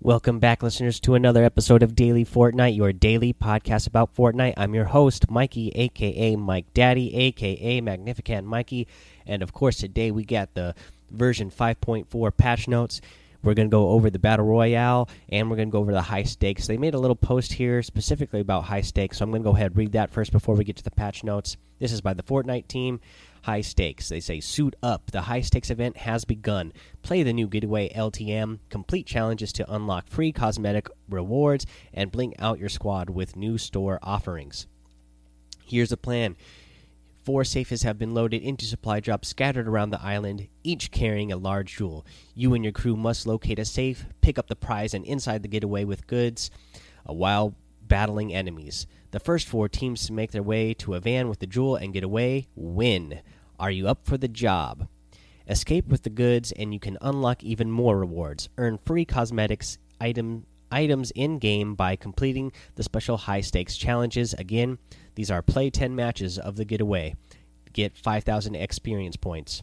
Welcome back, listeners, to another episode of Daily Fortnite, your daily podcast about Fortnite. I'm your host, Mikey, aka Mike Daddy, aka Magnificent Mikey. And of course, today we got the version 5.4 patch notes. We're going to go over the Battle Royale and we're going to go over the high stakes. They made a little post here specifically about high stakes, so I'm going to go ahead and read that first before we get to the patch notes. This is by the Fortnite team. High stakes. They say, suit up. The high stakes event has begun. Play the new Getaway LTM. Complete challenges to unlock free cosmetic rewards and blink out your squad with new store offerings. Here's the plan. Four safes have been loaded into supply drops scattered around the island, each carrying a large jewel. You and your crew must locate a safe, pick up the prize, and inside the getaway with goods uh, while battling enemies. The first four teams to make their way to a van with the jewel and get away win. Are you up for the job? Escape with the goods, and you can unlock even more rewards. Earn free cosmetics item items in game by completing the special high stakes challenges. Again, these are play 10 matches of the getaway. Get 5,000 experience points.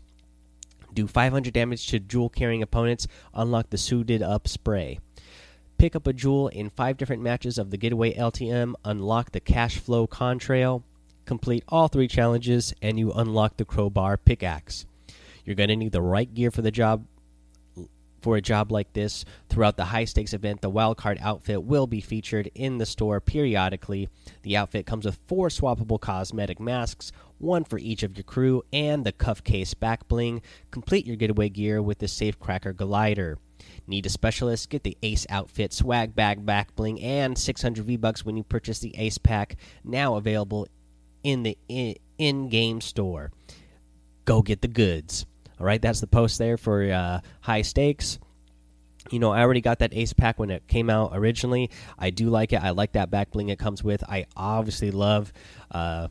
Do 500 damage to jewel carrying opponents. Unlock the suited up spray. Pick up a jewel in five different matches of the getaway LTM. Unlock the cash flow contrail. Complete all three challenges, and you unlock the crowbar pickaxe. You're going to need the right gear for the job for a job like this. Throughout the high stakes event, the wildcard outfit will be featured in the store periodically. The outfit comes with four swappable cosmetic masks, one for each of your crew, and the cuff case back bling. Complete your getaway gear with the Safecracker glider. Need a specialist? Get the Ace Outfit swag bag back bling and 600 V bucks when you purchase the Ace pack. Now available in the in game store. Go get the goods. All right, that's the post there for uh, high stakes. You know, I already got that ace pack when it came out originally. I do like it. I like that back bling it comes with. I obviously love uh,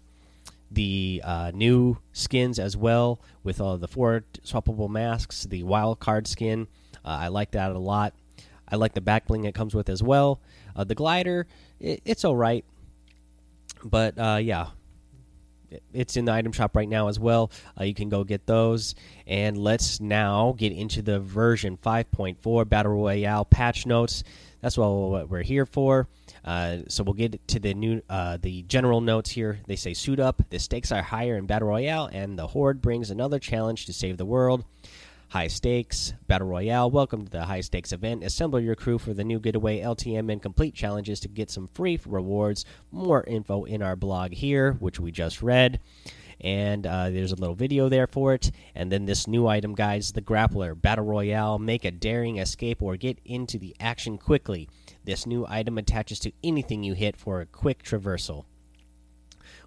the uh, new skins as well with all the four swappable masks, the wild card skin. Uh, I like that a lot. I like the back bling it comes with as well. Uh, the glider, it, it's all right, but uh, yeah, it's in the item shop right now as well. Uh, you can go get those. And let's now get into the version 5.4 Battle Royale patch notes. That's what we're here for. Uh, so we'll get to the new, uh, the general notes here. They say suit up. The stakes are higher in Battle Royale, and the Horde brings another challenge to save the world. High stakes, Battle Royale. Welcome to the high stakes event. Assemble your crew for the new Getaway LTM and complete challenges to get some free rewards. More info in our blog here, which we just read. And uh, there's a little video there for it. And then this new item, guys the Grappler Battle Royale. Make a daring escape or get into the action quickly. This new item attaches to anything you hit for a quick traversal.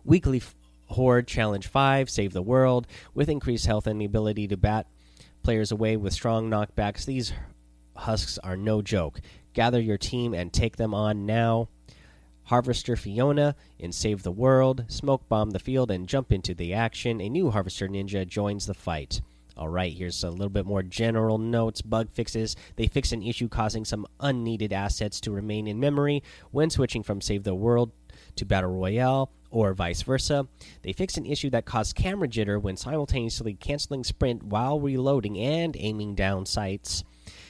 Weekly Horde Challenge 5 Save the World. With increased health and the ability to bat players away with strong knockbacks. These husks are no joke. Gather your team and take them on now. Harvester Fiona in Save the World, smoke bomb the field and jump into the action. A new Harvester Ninja joins the fight. All right, here's a little bit more general notes. Bug fixes. They fix an issue causing some unneeded assets to remain in memory when switching from Save the World to Battle Royale or vice versa. They fixed an issue that caused camera jitter when simultaneously canceling sprint while reloading and aiming down sights.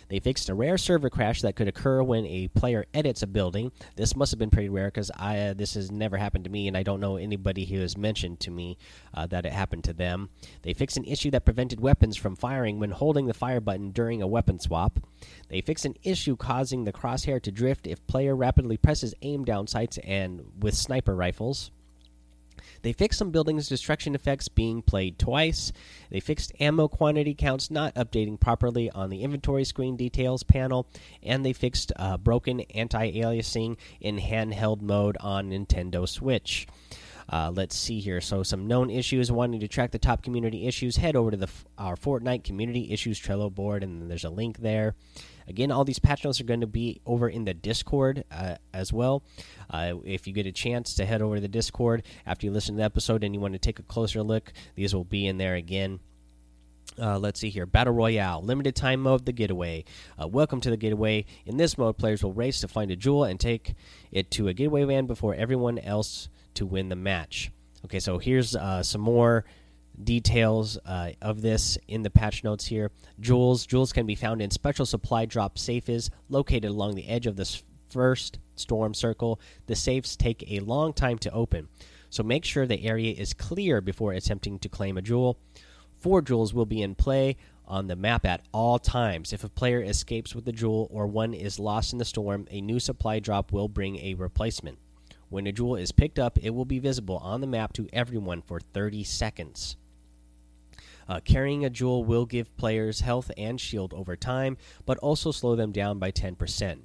They fixed a rare server crash that could occur when a player edits a building. This must have been pretty rare because I uh, this has never happened to me, and I don't know anybody who has mentioned to me uh, that it happened to them. They fixed an issue that prevented weapons from firing when holding the fire button during a weapon swap. They fixed an issue causing the crosshair to drift if player rapidly presses aim down sights and with sniper rifles. They fixed some buildings' destruction effects being played twice. They fixed ammo quantity counts not updating properly on the inventory screen details panel. And they fixed uh, broken anti aliasing in handheld mode on Nintendo Switch. Uh, let's see here. So, some known issues. Wanting to track the top community issues, head over to the our Fortnite Community Issues Trello board, and there's a link there. Again, all these patch notes are going to be over in the Discord uh, as well. Uh, if you get a chance to head over to the Discord after you listen to the episode and you want to take a closer look, these will be in there again. Uh, let's see here. Battle Royale, limited time mode, the getaway. Uh, welcome to the getaway. In this mode, players will race to find a jewel and take it to a getaway van before everyone else to win the match. Okay, so here's uh, some more details uh, of this in the patch notes here. Jewels. Jewels can be found in special supply drop safes located along the edge of the first storm circle. The safes take a long time to open, so make sure the area is clear before attempting to claim a jewel. Four jewels will be in play on the map at all times. If a player escapes with a jewel or one is lost in the storm, a new supply drop will bring a replacement. When a jewel is picked up, it will be visible on the map to everyone for 30 seconds. Uh, carrying a jewel will give players health and shield over time, but also slow them down by 10%.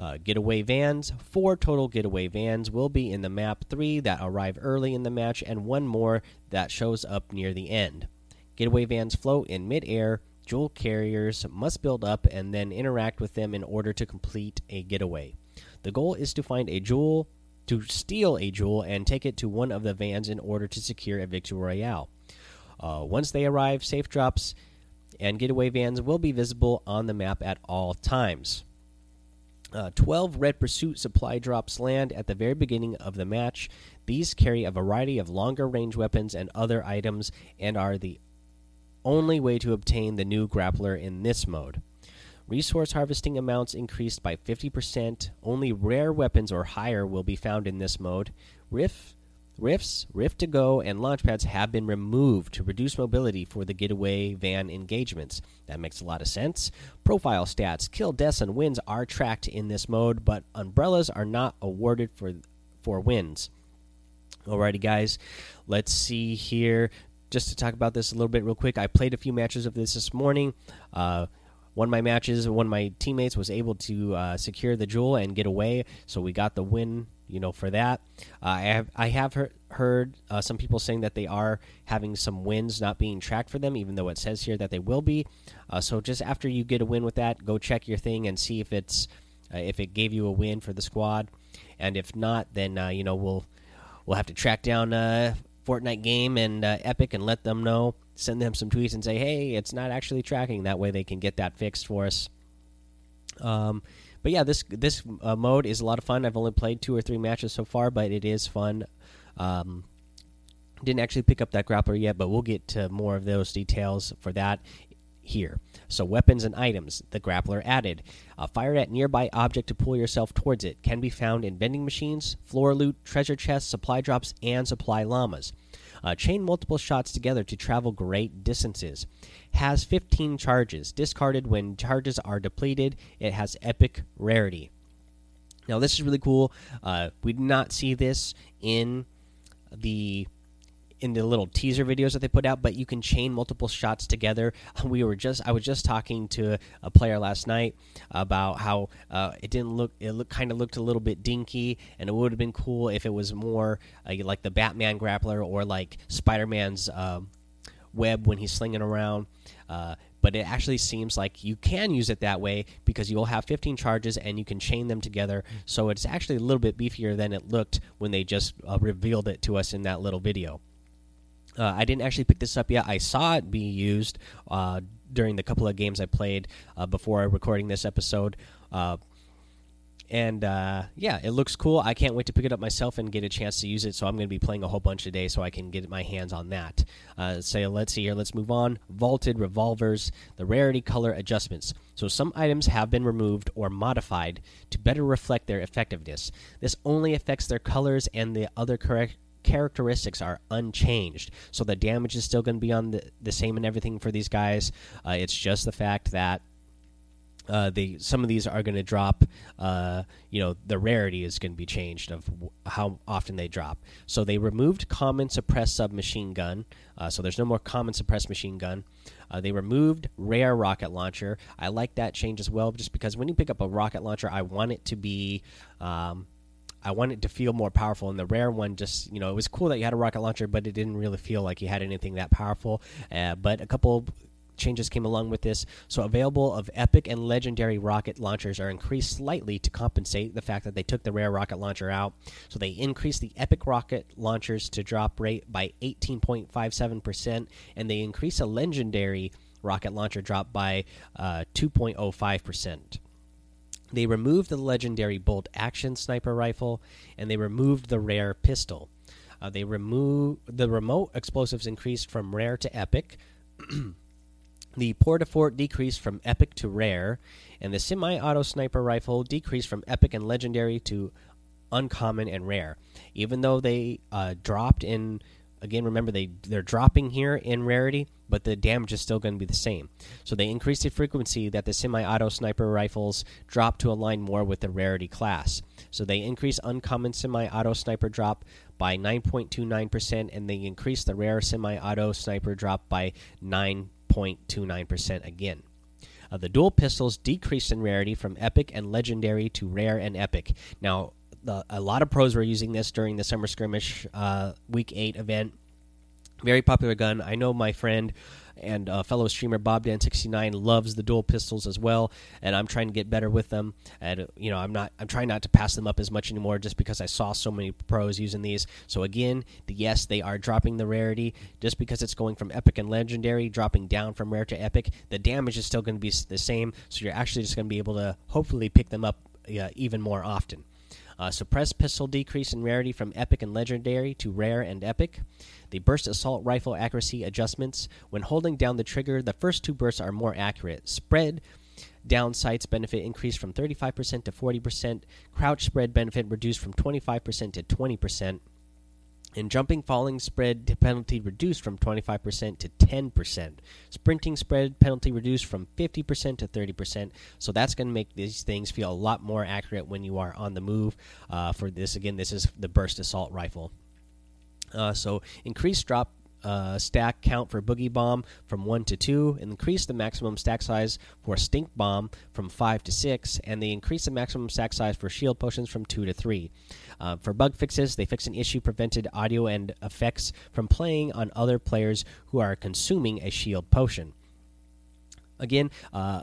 Uh, getaway vans. Four total getaway vans will be in the map, three that arrive early in the match, and one more that shows up near the end. Getaway vans float in midair. Jewel carriers must build up and then interact with them in order to complete a getaway. The goal is to find a jewel, to steal a jewel, and take it to one of the vans in order to secure a victory royale. Uh, once they arrive, safe drops and getaway vans will be visible on the map at all times. Uh, 12 Red Pursuit supply drops land at the very beginning of the match. These carry a variety of longer range weapons and other items and are the only way to obtain the new grappler in this mode. Resource harvesting amounts increased by 50%. Only rare weapons or higher will be found in this mode. Rift Rifts, Rift to Go, and launchpads have been removed to reduce mobility for the getaway van engagements. That makes a lot of sense. Profile stats, kill deaths, and wins are tracked in this mode, but umbrellas are not awarded for for wins. Alrighty, guys, let's see here. Just to talk about this a little bit real quick, I played a few matches of this this morning. Uh, one of my matches, one of my teammates was able to uh, secure the jewel and get away, so we got the win you know for that. Uh, I have I have heard, heard uh, some people saying that they are having some wins not being tracked for them, even though it says here that they will be. Uh, so just after you get a win with that, go check your thing and see if it's uh, if it gave you a win for the squad, and if not, then uh, you know we'll we'll have to track down uh, Fortnite game and Epic and let them know. Send them some tweets and say, hey, it's not actually tracking. That way they can get that fixed for us. Um, but yeah, this this uh, mode is a lot of fun. I've only played two or three matches so far, but it is fun. Um, didn't actually pick up that grappler yet, but we'll get to more of those details for that here. So, weapons and items the grappler added. Uh, fired at nearby object to pull yourself towards it can be found in vending machines, floor loot, treasure chests, supply drops, and supply llamas. Uh, chain multiple shots together to travel great distances. Has 15 charges. Discarded when charges are depleted. It has epic rarity. Now, this is really cool. Uh, we did not see this in the in the little teaser videos that they put out, but you can chain multiple shots together. We were just I was just talking to a player last night about how uh, it didn't look it looked kind of looked a little bit dinky, and it would have been cool if it was more uh, like the Batman grappler or like Spider Man's um, web when he's slinging around. Uh, but it actually seems like you can use it that way because you'll have 15 charges and you can chain them together. So it's actually a little bit beefier than it looked when they just uh, revealed it to us in that little video. Uh, I didn't actually pick this up yet. I saw it be used uh, during the couple of games I played uh, before recording this episode. Uh, and uh, yeah, it looks cool. I can't wait to pick it up myself and get a chance to use it. So I'm going to be playing a whole bunch today, so I can get my hands on that. Uh, so let's see here. Let's move on. Vaulted revolvers, the rarity color adjustments. So some items have been removed or modified to better reflect their effectiveness. This only affects their colors and the other correct characteristics are unchanged. So the damage is still going to be on the, the same and everything for these guys. Uh, it's just the fact that uh, the some of these are going to drop. Uh, you know, the rarity is going to be changed of how often they drop. So they removed common suppressed submachine gun. Uh, so there's no more common suppressed machine gun. Uh, they removed rare rocket launcher. I like that change as well, just because when you pick up a rocket launcher, I want it to be. Um, I want it to feel more powerful. And the rare one, just you know, it was cool that you had a rocket launcher, but it didn't really feel like you had anything that powerful. Uh, but a couple changes came along with this. So available of epic and legendary rocket launchers are increased slightly to compensate the fact that they took the rare rocket launcher out. So they increased the epic rocket launchers to drop rate by 18.57%, and they increased a legendary rocket launcher drop by uh, 2.05%. They removed the legendary bolt action sniper rifle and they removed the rare pistol. Uh, they remove the remote explosives increased from rare to epic. the Port-a-Fort decreased from epic to rare, and the semi-auto sniper rifle decreased from epic and legendary to uncommon and rare. Even though they uh, dropped in, again, remember they they're dropping here in rarity, but the damage is still going to be the same. So they increase the frequency that the semi-auto sniper rifles drop to align more with the rarity class. So they increase uncommon semi-auto sniper drop by 9.29%, and they increase the rare semi-auto sniper drop by 9.29% again. Uh, the dual pistols decreased in rarity from epic and legendary to rare and epic. Now, the, a lot of pros were using this during the summer skirmish uh, week eight event. Very popular gun. I know my friend and uh, fellow streamer Bob Dan 69 loves the dual pistols as well, and I'm trying to get better with them. And you know, I'm not I'm trying not to pass them up as much anymore, just because I saw so many pros using these. So again, the, yes, they are dropping the rarity just because it's going from epic and legendary, dropping down from rare to epic. The damage is still going to be the same, so you're actually just going to be able to hopefully pick them up uh, even more often. Uh, suppressed pistol decrease in rarity from epic and legendary to rare and epic. The burst assault rifle accuracy adjustments. When holding down the trigger, the first two bursts are more accurate. Spread down sights benefit increased from 35% to 40%. Crouch spread benefit reduced from 25% to 20%. And jumping falling spread penalty reduced from 25% to 10%. Sprinting spread penalty reduced from 50% to 30%. So that's going to make these things feel a lot more accurate when you are on the move. Uh, for this, again, this is the burst assault rifle. Uh, so increased drop uh, stack count for Boogie Bomb from 1 to 2, increase the maximum stack size for Stink Bomb from 5 to 6, and they increase the maximum stack size for Shield Potions from 2 to 3. Uh, for bug fixes, they fix an issue prevented audio and effects from playing on other players who are consuming a Shield Potion. Again, uh,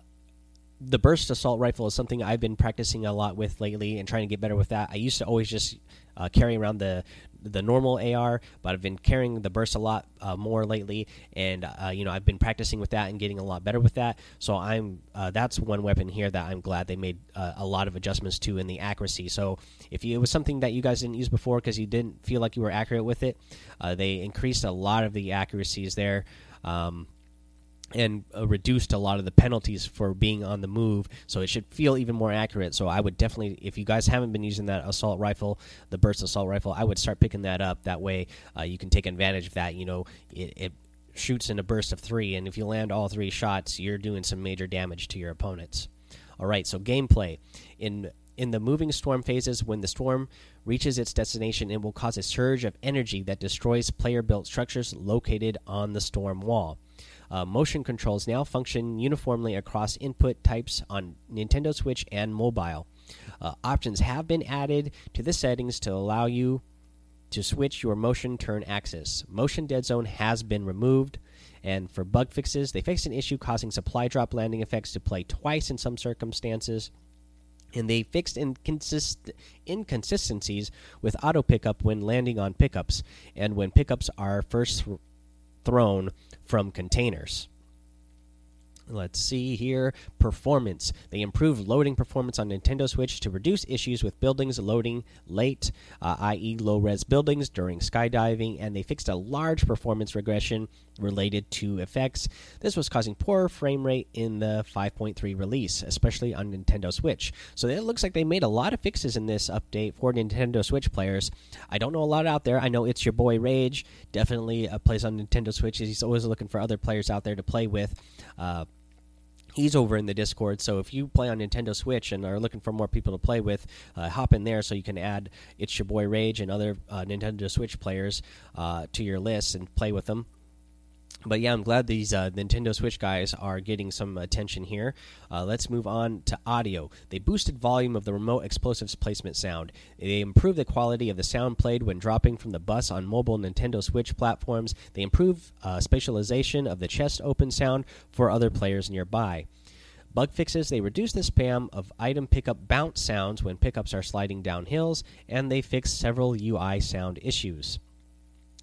the burst assault rifle is something I've been practicing a lot with lately and trying to get better with that. I used to always just uh, carry around the the normal AR, but I've been carrying the burst a lot uh, more lately, and uh, you know I've been practicing with that and getting a lot better with that. So I'm uh, that's one weapon here that I'm glad they made uh, a lot of adjustments to in the accuracy. So if you, it was something that you guys didn't use before because you didn't feel like you were accurate with it, uh, they increased a lot of the accuracies there. Um, and uh, reduced a lot of the penalties for being on the move so it should feel even more accurate. So i would definitely if you guys haven't been using that assault rifle the burst assault rifle i would start picking that up. That way uh, you can take advantage of that you know it, it, shoots in a burst of three and if you land all three shots you're doing some major damage to your opponents. All right so gameplay. In in the moving storm phases when the storm reaches its destination it will cause a surge of energy that destroys player built structures located on the storm wall uh, motion controls now function uniformly across input types on Nintendo Switch and mobile. Uh, options have been added to the settings to allow you to switch your motion turn axis. Motion dead zone has been removed. And for bug fixes, they fixed an issue causing supply drop landing effects to play twice in some circumstances. And they fixed inconsist inconsistencies with auto pickup when landing on pickups and when pickups are first thrown from containers. Let's see here. Performance. They improved loading performance on Nintendo Switch to reduce issues with buildings loading late, uh, i.e., low res buildings during skydiving, and they fixed a large performance regression related to effects. This was causing poor frame rate in the 5.3 release, especially on Nintendo Switch. So it looks like they made a lot of fixes in this update for Nintendo Switch players. I don't know a lot out there. I know it's your boy Rage, definitely uh, plays on Nintendo Switch. He's always looking for other players out there to play with. Uh, he's over in the discord so if you play on nintendo switch and are looking for more people to play with uh, hop in there so you can add it's your boy rage and other uh, nintendo switch players uh, to your list and play with them but yeah, I'm glad these uh, Nintendo Switch guys are getting some attention here. Uh, let's move on to audio. They boosted volume of the remote explosives placement sound. They improved the quality of the sound played when dropping from the bus on mobile Nintendo Switch platforms. They improved uh, spatialization of the chest open sound for other players nearby. Bug fixes, they reduce the spam of item pickup bounce sounds when pickups are sliding down hills, and they fix several UI sound issues.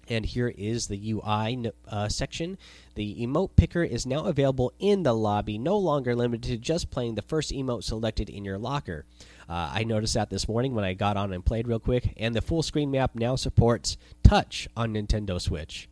And here is the UI uh, section. The emote picker is now available in the lobby, no longer limited to just playing the first emote selected in your locker. Uh, I noticed that this morning when I got on and played real quick, and the full screen map now supports touch on Nintendo Switch.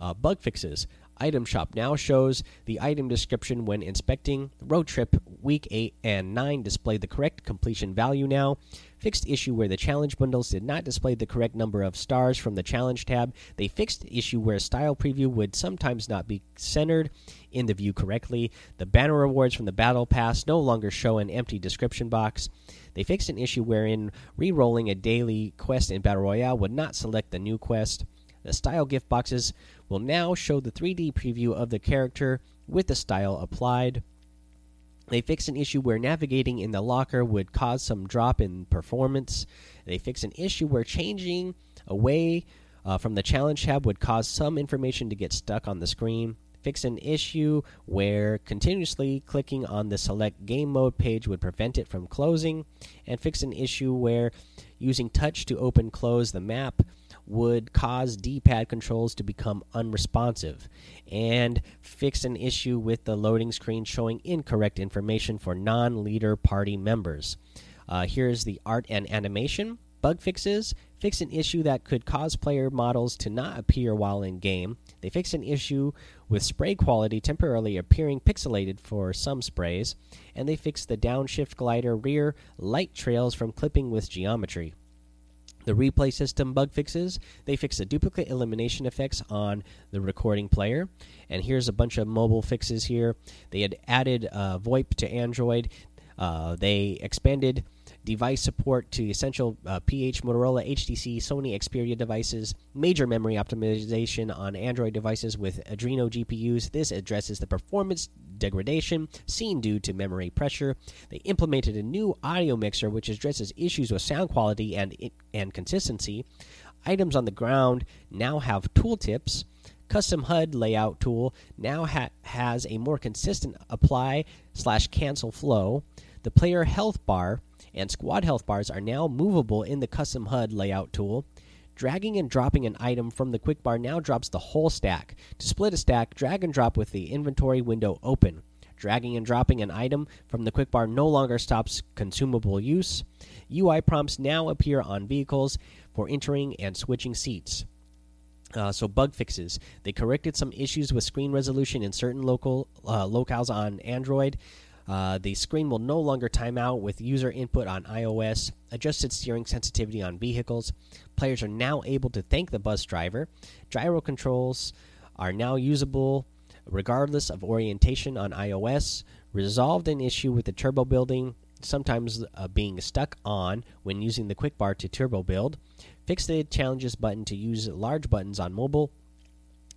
Uh, bug fixes. Item Shop now shows the item description when inspecting. Road Trip Week 8 and 9 display the correct completion value now. Fixed issue where the challenge bundles did not display the correct number of stars from the challenge tab. They fixed issue where style preview would sometimes not be centered in the view correctly. The banner rewards from the battle pass no longer show an empty description box. They fixed an issue wherein re rolling a daily quest in Battle Royale would not select the new quest. The style gift boxes will now show the 3D preview of the character with the style applied. They fix an issue where navigating in the locker would cause some drop in performance. They fix an issue where changing away uh, from the challenge tab would cause some information to get stuck on the screen. Fix an issue where continuously clicking on the select game mode page would prevent it from closing. And fix an issue where using touch to open close the map would cause D-pad controls to become unresponsive and fix an issue with the loading screen showing incorrect information for non-leader party members. Uh, here's the art and animation bug fixes. Fix an issue that could cause player models to not appear while in game. They fix an issue with spray quality temporarily appearing pixelated for some sprays, and they fix the downshift glider rear light trails from clipping with geometry the replay system bug fixes. They fix the duplicate elimination effects on the recording player. And here's a bunch of mobile fixes here. They had added uh, voip to android. Uh, they expanded device support to essential uh, PH, Motorola, HTC, Sony Xperia devices, major memory optimization on Android devices with Adreno GPUs. This addresses the performance degradation seen due to memory pressure. They implemented a new audio mixer which addresses issues with sound quality and and consistency. Items on the ground now have tooltips. Custom HUD layout tool now ha has a more consistent apply slash cancel flow. The player health bar and squad health bars are now movable in the custom HUD layout tool. Dragging and dropping an item from the quick bar now drops the whole stack. To split a stack, drag and drop with the inventory window open. Dragging and dropping an item from the quick bar no longer stops consumable use. UI prompts now appear on vehicles for entering and switching seats. Uh, so bug fixes. They corrected some issues with screen resolution in certain local uh, locales on Android. Uh, the screen will no longer time out with user input on iOS, adjusted steering sensitivity on vehicles. Players are now able to thank the bus driver. Gyro controls are now usable regardless of orientation on iOS. Resolved an issue with the turbo building, sometimes uh, being stuck on when using the quick bar to turbo build. Fix the challenges button to use large buttons on mobile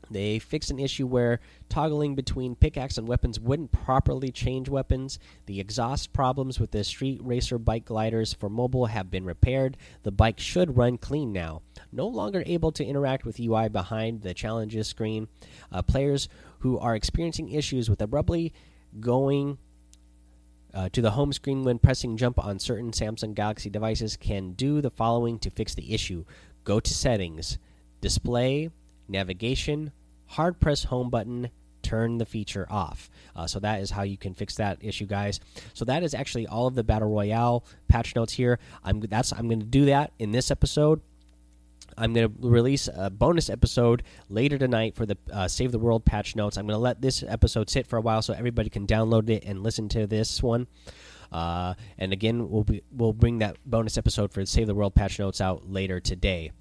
they fixed an issue where toggling between pickaxe and weapons wouldn't properly change weapons. The exhaust problems with the Street Racer bike gliders for mobile have been repaired. The bike should run clean now. No longer able to interact with UI behind the challenges screen. Uh, players who are experiencing issues with abruptly going uh, to the home screen when pressing jump on certain Samsung Galaxy devices can do the following to fix the issue go to settings, display navigation, hard press home button, turn the feature off. Uh, so that is how you can fix that issue, guys. So that is actually all of the battle royale patch notes here. I'm that's I'm going to do that in this episode. I'm going to release a bonus episode later tonight for the uh, Save the World patch notes. I'm going to let this episode sit for a while so everybody can download it and listen to this one. Uh, and again, we'll be, we'll bring that bonus episode for Save the World patch notes out later today.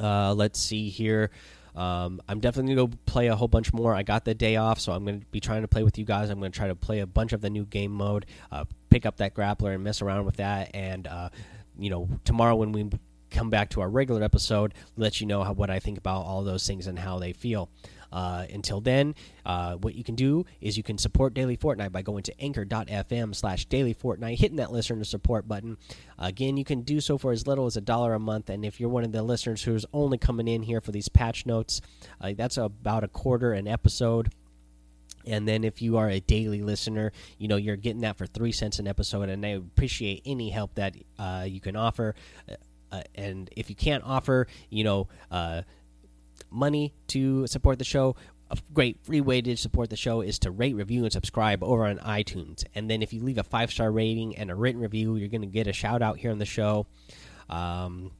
Uh, let's see here. Um, I'm definitely gonna go play a whole bunch more. I got the day off, so I'm gonna be trying to play with you guys. I'm gonna try to play a bunch of the new game mode, uh, pick up that grappler and mess around with that. And uh, you know, tomorrow when we come back to our regular episode, let you know how, what I think about all those things and how they feel. Uh, until then, uh, what you can do is you can support Daily Fortnite by going to anchor.fm slash daily Fortnite, hitting that listener support button. Again, you can do so for as little as a dollar a month. And if you're one of the listeners who's only coming in here for these patch notes, uh, that's about a quarter an episode. And then if you are a daily listener, you know you're getting that for three cents an episode, and I appreciate any help that uh, you can offer. Uh, and if you can't offer, you know, uh, money to support the show, a great free way to support the show is to rate, review, and subscribe over on iTunes. And then if you leave a five star rating and a written review, you're going to get a shout out here on the show. Um,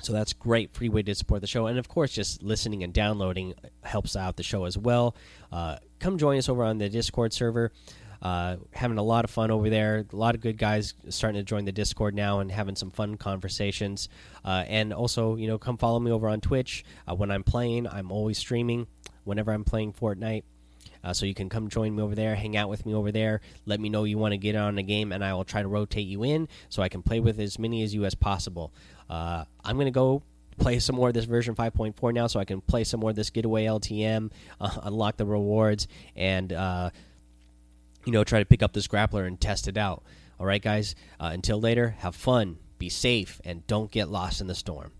so that's great free way to support the show, and of course, just listening and downloading helps out the show as well. Uh, come join us over on the Discord server. Uh, having a lot of fun over there. A lot of good guys starting to join the Discord now and having some fun conversations. Uh, and also, you know, come follow me over on Twitch. Uh, when I'm playing, I'm always streaming whenever I'm playing Fortnite. Uh, so you can come join me over there, hang out with me over there. Let me know you want to get on a game, and I will try to rotate you in so I can play with as many as you as possible. Uh, I'm gonna go play some more of this version 5.4 now, so I can play some more of this getaway LTM, uh, unlock the rewards, and uh, you know try to pick up this grappler and test it out. All right, guys. Uh, until later, have fun, be safe, and don't get lost in the storm.